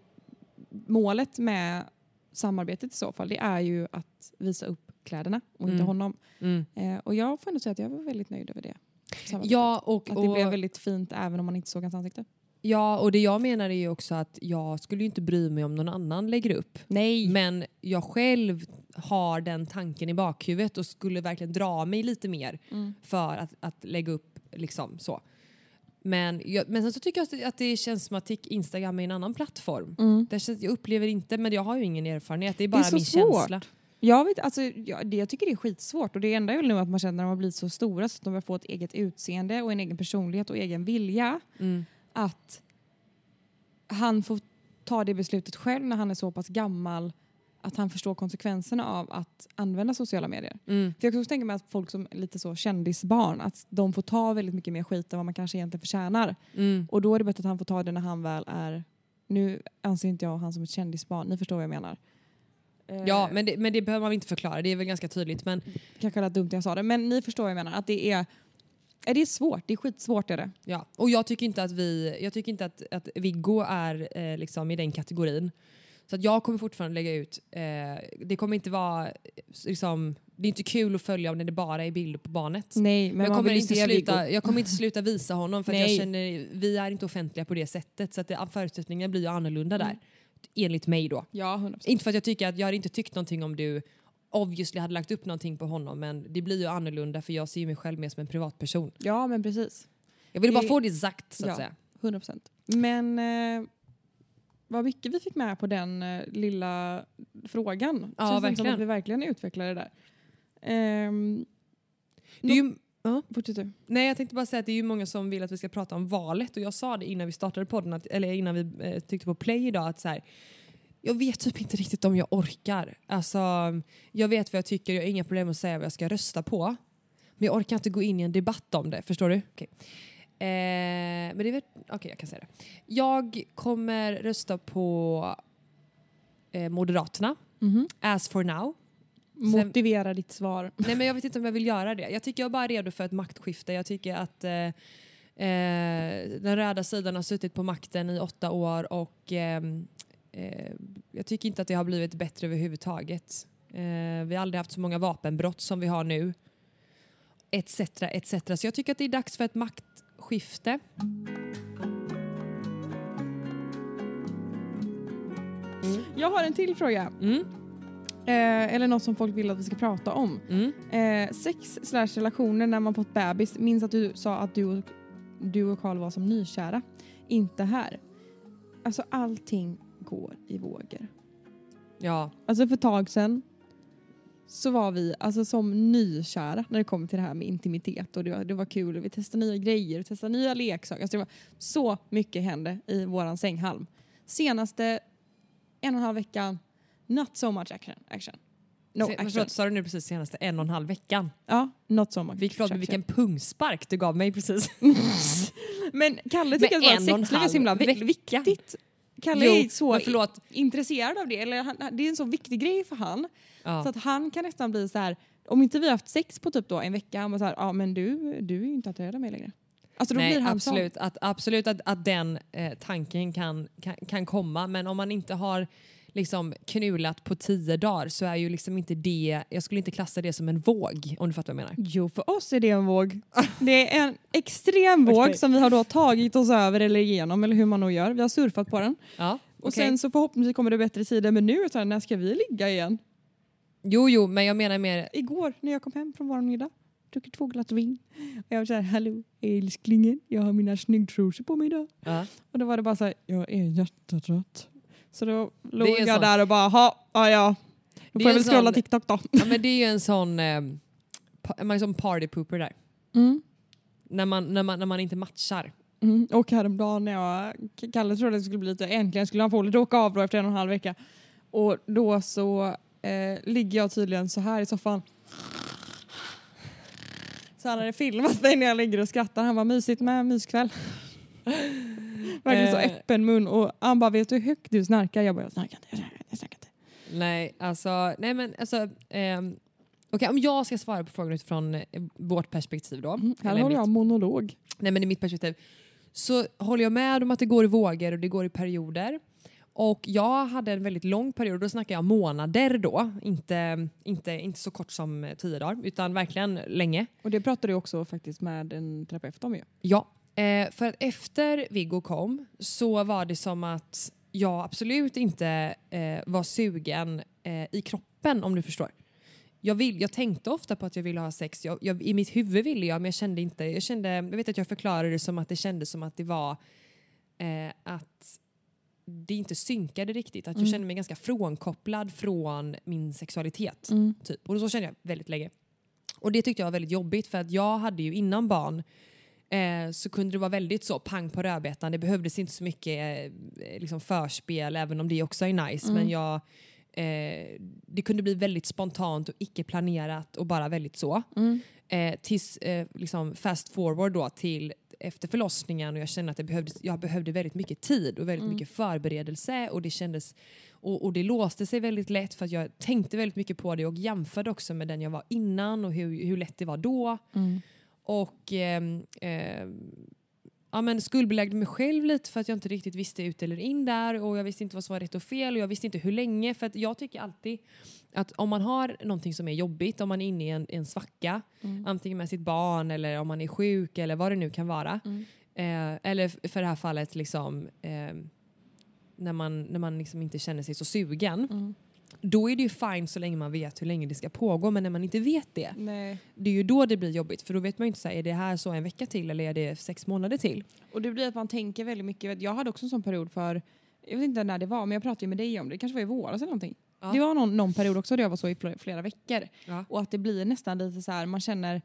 Speaker 1: målet med samarbetet i så fall, det är ju att visa upp kläderna och inte
Speaker 2: Mm.
Speaker 1: honom.
Speaker 2: Mm.
Speaker 1: Eh, och jag får ändå säga att jag var väldigt nöjd över det.
Speaker 2: Ja, och,
Speaker 1: Att det
Speaker 2: och,
Speaker 1: blev väldigt fint även om man inte såg hans ansikte.
Speaker 2: Ja, och det jag menar är ju också att jag skulle ju inte bry mig om någon annan lägger upp.
Speaker 1: Nej.
Speaker 2: Men jag själv har den tanken i bakhuvudet och skulle verkligen dra mig lite mer
Speaker 1: Mm.
Speaker 2: för att, att lägga upp liksom så. Men, jag, men sen så tycker jag att det, att det känns som att Instagram är en annan plattform.
Speaker 1: Mm.
Speaker 2: Det känns, jag upplever inte, men jag har ju ingen erfarenhet. Det är bara
Speaker 1: så
Speaker 2: min
Speaker 1: svårt.
Speaker 2: känsla.
Speaker 1: Jag, vet, alltså, jag, det, jag tycker det är skitsvårt och det enda är väl nu att man känner när de har blivit så stora så att de börjar få ett eget utseende och en egen personlighet och egen vilja
Speaker 2: Mm.
Speaker 1: Att han får ta det beslutet själv när han är så pass gammal att han förstår konsekvenserna av att använda sociala medier.
Speaker 2: Mm.
Speaker 1: För jag kan också tänka mig att folk som är lite så kändisbarn, att de får ta väldigt mycket mer skit än vad man kanske egentligen förtjänar.
Speaker 2: Mm.
Speaker 1: Och då är det bättre att han får ta det när han väl är, nu anser inte jag han som ett kändisbarn, ni förstår vad jag menar. Eh,
Speaker 2: Ja, men det, men det behöver man inte förklara. Det är väl ganska tydligt. Men
Speaker 1: Kanske lät dumt när jag sa det, men ni förstår vad jag menar. Att det är, är det är svårt, det är skitsvårt är det.
Speaker 2: Ja, och jag tycker inte att vi, jag tycker inte att, att Viggo är eh, liksom i den kategorin. Så att jag kommer fortfarande lägga ut, eh, det kommer inte vara, eh, liksom, det är inte kul att följa om det bara är bilder på barnet.
Speaker 1: Nej, men
Speaker 2: jag, kommer inte sluta,
Speaker 1: Viggo.
Speaker 2: jag kommer inte sluta visa honom för jag känner, vi är inte offentliga på det sättet så att det, förutsättningarna blir annorlunda där.
Speaker 1: Mm.
Speaker 2: Enligt mig då.
Speaker 1: Ja, 100%.
Speaker 2: Inte för att jag tycker att jag hade inte tyckt någonting om du obviously hade lagt upp någonting på honom men det blir ju annorlunda för jag ser mig själv mer som en privatperson.
Speaker 1: Ja, men precis.
Speaker 2: Jag ville bara få det sagt så att
Speaker 1: Ja.
Speaker 2: säga.
Speaker 1: 100 procent. Men eh, vad mycket vi fick med på den eh, lilla frågan.
Speaker 2: Ja,
Speaker 1: Känns som
Speaker 2: verkligen.
Speaker 1: att vi verkligen utvecklade det där. Ehm,
Speaker 2: Det är ju,
Speaker 1: fortsätt du.
Speaker 2: nej jag tänkte bara säga att det är ju många som vill att vi ska prata om valet och jag sa det innan vi startade podden, att, eller innan vi eh, tryckte på play idag att så här, jag vet typ inte riktigt om jag orkar. Alltså, jag vet vad jag tycker, jag har inga problem att säga vad jag ska rösta på. Men jag orkar inte gå in i en debatt om det, förstår du? Okej. Eh, men det är väl, okej jag kan säga det. Jag kommer rösta på eh, Moderaterna,
Speaker 1: Mhm.
Speaker 2: as for now.
Speaker 1: Motivera ditt svar.
Speaker 2: Nej men jag vet inte om jag vill göra det. Jag tycker jag är bara redo för ett maktskifte. Jag tycker att eh, eh, den röda sidan har suttit på makten i åtta år och ehm, eh, jag tycker inte att det har blivit bättre överhuvudtaget. Eh, vi har aldrig haft så många vapenbrott som vi har nu. Etc, etc. Så jag tycker att det är dags för ett maktskifte.
Speaker 1: Jag har en till fråga.
Speaker 2: Mm,
Speaker 1: Eh, eller något som folk vill att vi ska prata om.
Speaker 2: mm.
Speaker 1: Eh, sex slash relationer när man fått bebis. Minns att du sa att du och, du och Carl var som nykära. Inte här. Alltså allting går i vågor.
Speaker 2: Ja,
Speaker 1: Alltså för ett tag sedan så var vi alltså som nykära när det kom till det här med intimitet och det var, det var kul och vi testade nya grejer, vi testade nya leksaker. Alltså det var så mycket hände i våran sänghalm. Senaste en och en halv veckan, not so much action. action. No
Speaker 2: Se-
Speaker 1: action.
Speaker 2: sa du nu precis senaste en och en halv veckan?
Speaker 1: Ja, not so much
Speaker 2: Vilk, förlåt, vilken pungspark du gav mig precis.
Speaker 1: Men Kalle tycker att
Speaker 2: och en
Speaker 1: sexliv är så himla vi- viktigt. Kalle
Speaker 2: Jo,
Speaker 1: är så
Speaker 2: förlåt.
Speaker 1: intresserad av det. Eller han, det är en så viktig grej för han.
Speaker 2: Ja.
Speaker 1: Så att han kan nästan bli så här, om inte vi har haft sex på typ då en vecka, han bara så här, ja men du, du är ju inte attraherad av mig längre. Alltså
Speaker 2: Nej, absolut, att, absolut att, att den eh, tanken kan, kan, kan komma men om man inte har liksom knulat på tio dagar så är ju liksom inte det, jag skulle inte klassa det som en våg om du fattar vad jag menar.
Speaker 1: Jo, för oss är det en våg. Det är en extrem våg som vi har då tagit oss över eller igenom eller hur man nog gör. Vi har surfat på den.
Speaker 2: Ja,
Speaker 1: Och sen så förhoppningsvis kommer det bättre tider. Men nu när ska vi ligga igen?
Speaker 2: Jo, jo, men jag menar mer,
Speaker 1: Igår när jag kom hem från vår middag, druckit två glas vin. Och jag var såhär, hallå älsklingen, jag har mina snyggtrosor på mig idag.
Speaker 2: ja.
Speaker 1: Och då var det bara så här, jag är jättetrött. Så då låg jag
Speaker 2: sån-
Speaker 1: där och bara, ha, ja ja. Då får jag väl scrolla
Speaker 2: sån-
Speaker 1: TikTok då.
Speaker 2: ja men det är ju en sån, eh, man är som party pooper där.
Speaker 1: Mm.
Speaker 2: När man, när, man, när man inte matchar.
Speaker 1: Mm. Och häromdagen när jag, Kalle trodde att det skulle bli lite, äntligen skulle han få lite åka av då efter en och en halv vecka. Och då så eh, ligger jag tydligen så här i soffan. Så han hade filmat mig när jag ligger och skrattar. Han var mysigt med myskväll. Verkligen så
Speaker 2: Eh.
Speaker 1: öppen mun och han bara vet du hur högt du snarkar? Jag bara jag snarkar inte, jag snarkar inte, jag snarkar inte.
Speaker 2: Nej, alltså, nej men alltså, ehm, okej om jag ska svara på frågan utifrån eh, vårt perspektiv då.
Speaker 1: Mm. Här håller jag monolog.
Speaker 2: nej men i mitt perspektiv, så håller jag med om att det går i vågor och det går i perioder. Och jag hade en väldigt lång period, då snackar jag månader då, inte, inte, inte så kort som eh, tio dagar, utan verkligen länge.
Speaker 1: Och det pratade du också faktiskt med en terapeut om ju.
Speaker 2: Ja, eh, för att efter Viggo kom så var det som att jag absolut inte eh, var sugen eh, i kroppen om du förstår. Jag, vill, jag tänkte ofta på att jag ville ha sex. Jag, jag, I mitt huvud ville jag men jag kände inte. Jag, kände, jag vet att jag förklarade det som att det kändes som att det var eh, att det inte synkade riktigt. Att jag
Speaker 1: Mm.
Speaker 2: kände mig ganska frånkopplad från min sexualitet. Typ. Och så kände jag väldigt länge. Och det tyckte jag var väldigt jobbigt för att jag hade ju innan barn eh, så kunde det vara väldigt så pang på rödbetan. Det behövdes inte så mycket eh, liksom förspel även om det också är nice.
Speaker 1: Mm.
Speaker 2: Men jag, eh, det kunde bli väldigt spontant och icke planerat och bara väldigt så.
Speaker 1: Mm.
Speaker 2: Eh, tills liksom fast forward då till efter förlossningen och jag kände att det behövdes, jag behövde väldigt mycket tid och väldigt
Speaker 1: Mm.
Speaker 2: mycket förberedelse och det kändes och, och det låste sig väldigt lätt för att jag tänkte väldigt mycket på det och jämförde också med den jag var innan och hur, hur lätt det var då.
Speaker 1: Mm.
Speaker 2: Och ehm, ehm, ja, men skuldbeläggde mig själv lite för att jag inte riktigt visste ut eller in där och jag visste inte vad som var rätt och fel och jag visste inte hur länge. För att jag tycker alltid att om man har någonting som är jobbigt, om man är inne i en, en svacka,
Speaker 1: Mm.
Speaker 2: antingen med sitt barn eller om man är sjuk eller vad det nu kan vara.
Speaker 1: Mm.
Speaker 2: Eh, eller för det här fallet liksom eh, när man, när man liksom inte känner sig så sugen.
Speaker 1: Mm.
Speaker 2: Då är det ju fine så länge man vet hur länge det ska pågå men när man inte vet det,
Speaker 1: Nej.
Speaker 2: det är ju då det blir jobbigt för då vet man ju inte så här, är det här så en vecka till eller är det sex månader till?
Speaker 1: Och det blir att man tänker väldigt mycket. Jag hade också en sån period för, jag vet inte när det var, men jag pratade ju med dig om det. Det kanske var i våras eller någonting.
Speaker 2: Ja.
Speaker 1: Det var någon, någon period också där jag var så i flera, veckor.
Speaker 2: Ja.
Speaker 1: Och att det blir nästan lite så här, man känner,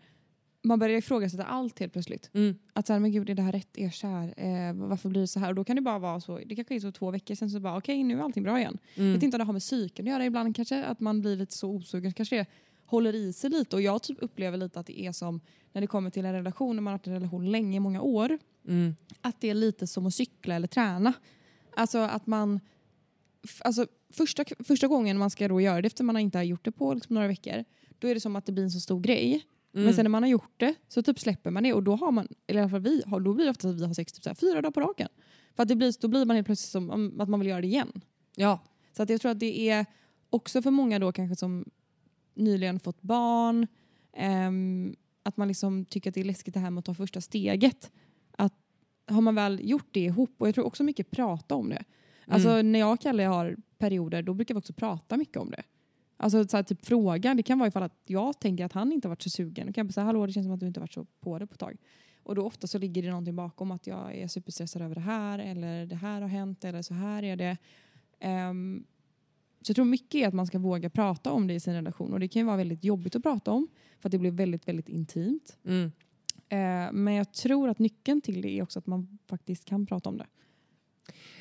Speaker 1: man börjar ifrågasätta allt helt plötsligt.
Speaker 2: Mm.
Speaker 1: Att så här, men gud är det här rätt? Är jag kär? Eh, varför blir det så här? Och då kan det bara vara så, det kanske är så två veckor sen så bara okej nu är allting bra igen. Jag
Speaker 2: Mm.
Speaker 1: vet inte om det har med psyken att göra ibland kanske, att man blir lite så osugen. Kanske det håller i sig lite och jag typ upplever lite att det är som när det kommer till en relation, när man har haft en relation länge, många år.
Speaker 2: Mm.
Speaker 1: Att det är lite som att cykla eller träna. Alltså att man... Alltså första, första gången man ska då göra det efter man inte har gjort det på liksom några veckor, då är det som att det blir en så stor grej.
Speaker 2: Mm.
Speaker 1: Men sen när man har gjort det så typ släpper man det och då har man, eller i alla fall vi, har, då blir det ofta att vi har sex typ så här, fyra dagar på raken. För att det blir, då blir man helt plötsligt som om, att man vill göra det igen.
Speaker 2: Ja.
Speaker 1: Så att jag tror att det är också för många då kanske som nyligen fått barn, ehm, att man liksom tycker att det är läskigt det här med att ta första steget. Att har man väl gjort det ihop, och jag tror också mycket prata om det. Alltså när jag och Kalle har perioder då brukar vi också prata mycket om det. Alltså så här, typ fråga, det kan vara ifall att jag tänker att han inte har varit så sugen. Då kan jag bara säga hallå det känns som att du inte har varit så på det på ett tag. Och då ofta så ligger det någonting bakom att jag är superstressad över det här eller det här har hänt eller så här är det. Ehm, så jag tror mycket är att man ska våga prata om det i sin relation och det kan ju vara väldigt jobbigt att prata om för att det blir väldigt, väldigt intimt.
Speaker 2: Mm.
Speaker 1: Eh, men jag tror att nyckeln till det är också att man faktiskt kan prata om det.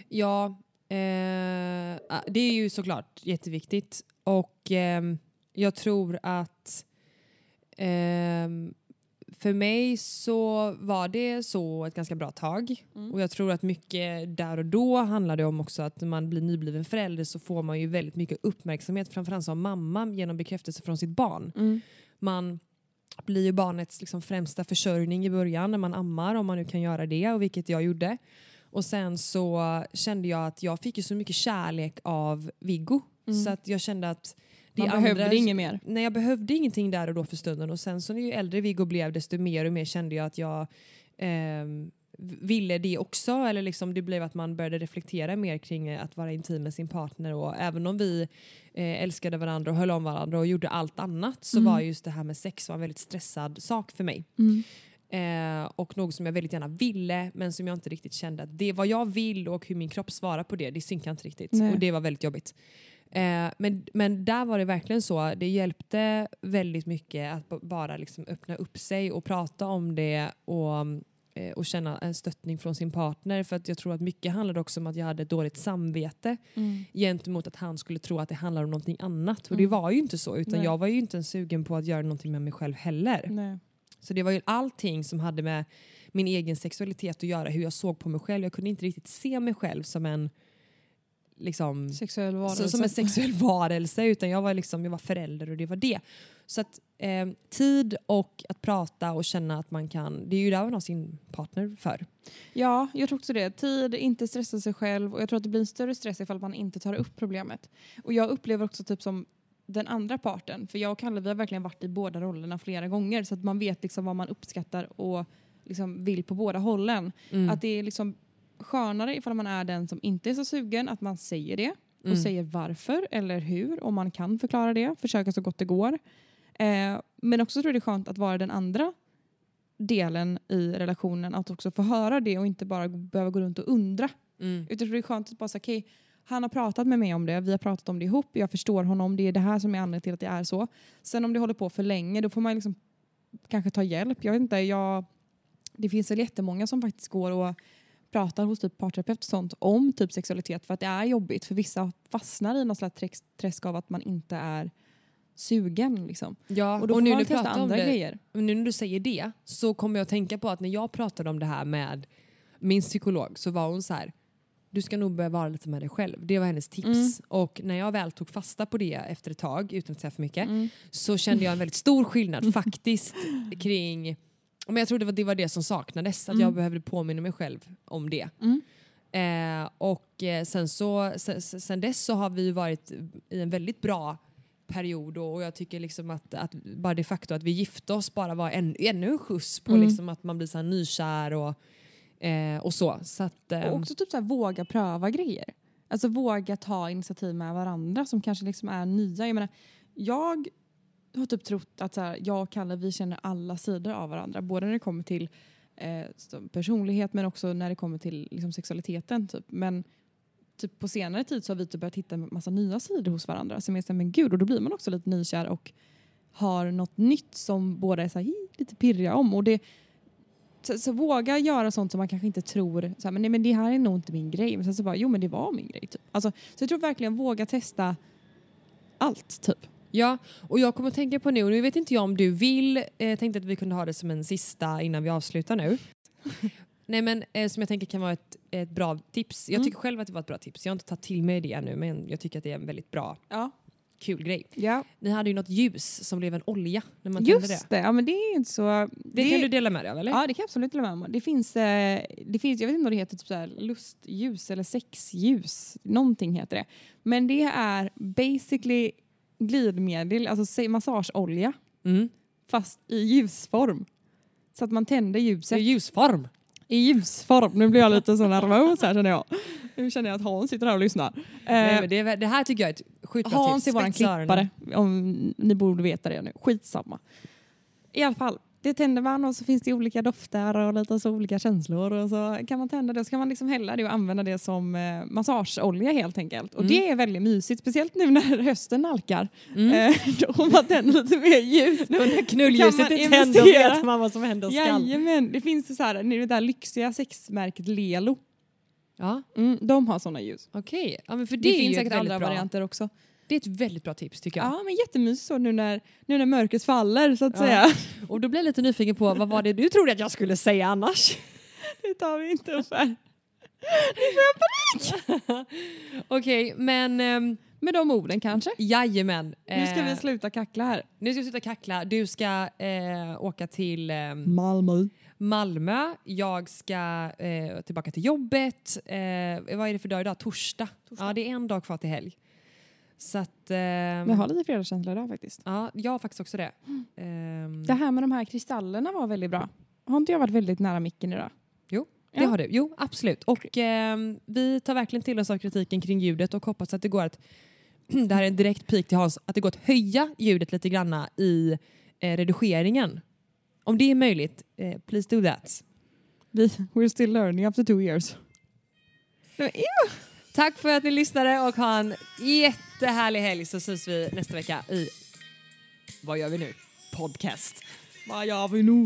Speaker 2: Ja, eh, ah, det är ju såklart jätteviktigt. Och ehm, jag tror att ehm, för mig så var det så ett ganska bra tag.
Speaker 1: Mm.
Speaker 2: Och jag tror att mycket där och då handlade om också att när man blir nybliven förälder så får man ju väldigt mycket uppmärksamhet, framförallt som mamma, genom bekräftelse från sitt barn.
Speaker 1: Mm.
Speaker 2: Man blir ju barnets liksom främsta försörjning i början när man ammar, om man nu kan göra det, och vilket jag gjorde. Och sen så kände jag att jag fick ju så mycket kärlek av Viggo.
Speaker 1: Mm.
Speaker 2: Så att jag kände att det
Speaker 1: Man
Speaker 2: andra,
Speaker 1: behövde inget mer.
Speaker 2: Nej, jag behövde ingenting där och då för stunden. Och sen så ju äldre Viggo blev desto mer och mer kände jag att jag ehm, ville det också. Eller liksom det blev att man började reflektera mer kring eh, att vara intim med sin partner. Och även om vi eh, älskade varandra och höll om varandra och gjorde allt annat så
Speaker 1: Mm.
Speaker 2: var just det här med sex var en väldigt stressad sak för mig.
Speaker 1: Mm.
Speaker 2: Eh, och något som jag väldigt gärna ville men som jag inte riktigt kände att det vad jag vill och hur min kropp svarar på det, det synkar inte riktigt.
Speaker 1: Nej.
Speaker 2: Och det var väldigt jobbigt. Eh, men, men där var det verkligen så, det hjälpte väldigt mycket att bara liksom öppna upp sig och prata om det och, eh, och känna en stöttning från sin partner. För att jag tror att mycket handlade också om att jag hade ett dåligt samvete
Speaker 1: Mm.
Speaker 2: gentemot att han skulle tro att det handlar om någonting annat. Och
Speaker 1: Mm.
Speaker 2: det var ju inte så, utan
Speaker 1: Nej.
Speaker 2: jag var ju inte ens sugen på att göra någonting med mig själv heller.
Speaker 1: Nej.
Speaker 2: Så det var ju allting som hade med min egen sexualitet att göra, hur jag såg på mig själv. Jag kunde inte riktigt se mig själv som en liksom,
Speaker 1: Sexuell varelse.
Speaker 2: så, som en sexuell varelse utan jag var, liksom, jag var förälder och det var det. Så att eh, tid och att prata och känna att man kan, det är ju där man har sin partner för.
Speaker 1: Ja, jag tror också det. Tid, inte stressa sig själv och jag tror att det blir en större stress ifall man inte tar upp problemet. Och jag upplever också typ som den andra parten, för jag och Kalle vi har verkligen varit i båda rollerna flera gånger så att man vet liksom vad man uppskattar och liksom vill på båda hållen.
Speaker 2: Mm.
Speaker 1: Att det är liksom skönare ifall man är den som inte är så sugen, att man säger det och
Speaker 2: Mm.
Speaker 1: säger varför eller hur, om man kan förklara det, försöka så gott det går. Eh, men också tror jag det är skönt att vara den andra delen i relationen, att också få höra det och inte bara behöva gå runt och undra.
Speaker 2: Mm.
Speaker 1: Utan det är skönt att bara säga okej, han har pratat med mig om det, vi har pratat om det ihop, jag förstår honom, det är det här som är anledningen till att det är så. Sen om det håller på för länge, då får man liksom kanske ta hjälp. Jag vet inte, jag, det finns väl jättemånga som faktiskt går och pratar hos typ parterapeut och sånt om typ sexualitet för att det är jobbigt för vissa fastnar i något slags träsk, av att man inte är sugen. Liksom.
Speaker 2: Ja,
Speaker 1: Och då får
Speaker 2: nu
Speaker 1: man
Speaker 2: du
Speaker 1: testa andra
Speaker 2: det,
Speaker 1: grejer.
Speaker 2: nu när du säger det så kommer jag att tänka på att när jag pratade om det här med min psykolog så var hon så här du ska nog börja vara lite med dig själv. Det var hennes tips.
Speaker 1: Mm.
Speaker 2: Och när jag väl tog fasta på det efter ett tag, utan att säga för mycket,
Speaker 1: Mm.
Speaker 2: så kände jag en väldigt stor skillnad faktiskt kring Men jag tror det var, det var det som saknades, att
Speaker 1: Mm.
Speaker 2: jag behövde påminna mig själv om det.
Speaker 1: Mm.
Speaker 2: Eh, och eh, sen, så, sen, sen dess så har vi varit i en väldigt bra period och och jag tycker liksom att, att bara det faktum att vi gifte oss bara var en, ännu en skjuts på
Speaker 1: Mm.
Speaker 2: liksom att man blir så här nykär och, eh, och så. så att, eh,
Speaker 1: Och också typ så här, våga pröva grejer. Alltså våga ta initiativ med varandra som kanske liksom är nya. Jag menar, jag har typ trott att så här, jag och Kalle vi känner alla sidor av varandra. Både när det kommer till eh, personlighet men också när det kommer till liksom, sexualiteten. Typ. Men typ på senare tid så har vi typ börjat hitta en massa nya sidor hos varandra. Som är så här, men gud, och då blir man också lite nykär och har något nytt som båda är så här, lite pirriga om. Och det, så, så våga göra sånt som man kanske inte tror, så här, men, nej, men det här är nog inte min grej. Men sen så bara, jo men det var min grej. Typ. Alltså, så jag tror verkligen våga testa allt typ.
Speaker 2: Ja, och jag kommer att tänka på nu, och nu vet inte jag om du vill, eh, tänkte att vi kunde ha det som en sista innan vi avslutar nu. Nej men eh, som jag tänker kan vara ett, ett bra tips. Jag
Speaker 1: Mm.
Speaker 2: tycker själv att det var ett bra tips. Jag har inte tagit till mig det ännu men jag tycker att det är en väldigt bra,
Speaker 1: Ja.
Speaker 2: Kul grej.
Speaker 1: ja.
Speaker 2: Ni hade ju något ljus som blev en olja när man tände det.
Speaker 1: Just det, ja men det är inte så...
Speaker 2: Det, kan du dela med dig av eller?
Speaker 1: Ja det kan jag absolut dela med mig om. Det finns, eh, det finns, jag vet inte vad det heter, typ så här lustljus eller sexljus. Någonting heter det. Men det är basically glidmedel, alltså massageolja
Speaker 2: Mm.
Speaker 1: fast i ljusform. Så att man tänder ljuset
Speaker 2: i ljusform.
Speaker 1: I ljusform. Nu blir jag lite så nervös här känner jag. Nu känner jag att Hans sitter här och lyssnar.
Speaker 2: Nej,
Speaker 1: Eh,
Speaker 2: men det, är- det här tycker jag är ett sjukt bra
Speaker 1: Hans
Speaker 2: tips.
Speaker 1: är våran
Speaker 2: Spetsa öronen.
Speaker 1: klippare, om ni borde veta det nu. Skitsamma. I alla fall, det tänder man och så finns det olika dofter och lite så olika känslor och så kan man tända det och så kan man liksom hälla det och använda det som eh, massageolja helt enkelt. Och
Speaker 2: Mm.
Speaker 1: det är väldigt mysigt, speciellt nu när hösten nalkar.
Speaker 2: Mm.
Speaker 1: Eh, då om man tänder lite mer ljus.
Speaker 2: Nu när
Speaker 1: man
Speaker 2: är tänt
Speaker 1: investera?
Speaker 2: vet man vad som händer skall.
Speaker 1: Jajamän, det finns så här, det där lyxiga sexmärket Lelo.
Speaker 2: Ja,
Speaker 1: Mm, de har sådana ljus.
Speaker 2: okej. Ja, men för det,
Speaker 1: Det, finns säkert andra
Speaker 2: bra,
Speaker 1: varianter också.
Speaker 2: Det är ett väldigt bra tips tycker jag.
Speaker 1: Ja, men jättemysigt så nu när, nu när mörkret faller så att
Speaker 2: Ja.
Speaker 1: säga.
Speaker 2: Och då blir jag lite nyfiken på vad var det du trodde att jag skulle säga annars?
Speaker 1: Det tar vi inte upp här.
Speaker 2: Okej, men ähm,
Speaker 1: Med de orden kanske.
Speaker 2: jajamän.
Speaker 1: Nu ska vi
Speaker 2: Eh,
Speaker 1: sluta kackla här.
Speaker 2: nu ska vi sluta kackla. Du ska eh, åka till ehm,
Speaker 1: Malmö.
Speaker 2: Malmö. Jag ska eh, tillbaka till jobbet. Eh, vad är det för dag idag? Torsdag.
Speaker 1: Torsdag.
Speaker 2: Ja, det är en dag kvar till helg. Så att...
Speaker 1: Men jag har lite fredagskänsla idag faktiskt.
Speaker 2: Ja, jag har faktiskt också det. Ehm,
Speaker 1: Det här med de här kristallerna var väldigt bra. Har inte jag varit väldigt nära micken idag?
Speaker 2: Det
Speaker 1: Ja.
Speaker 2: har du. Jo, absolut. Och ehm, vi tar verkligen till oss av kritiken kring ljudet och hoppas att det går att, det här är en direkt pik till Hans, att det går att höja ljudet lite granna i eh, redigeringen. Om det är möjligt, eh, please do that.
Speaker 1: We're still learning after two years. Ew.
Speaker 2: Tack för att ni lyssnade och ha en jättehärlig helg så syns vi nästa vecka i Vad gör vi nu? Podcast.
Speaker 1: Vad gör vi nu?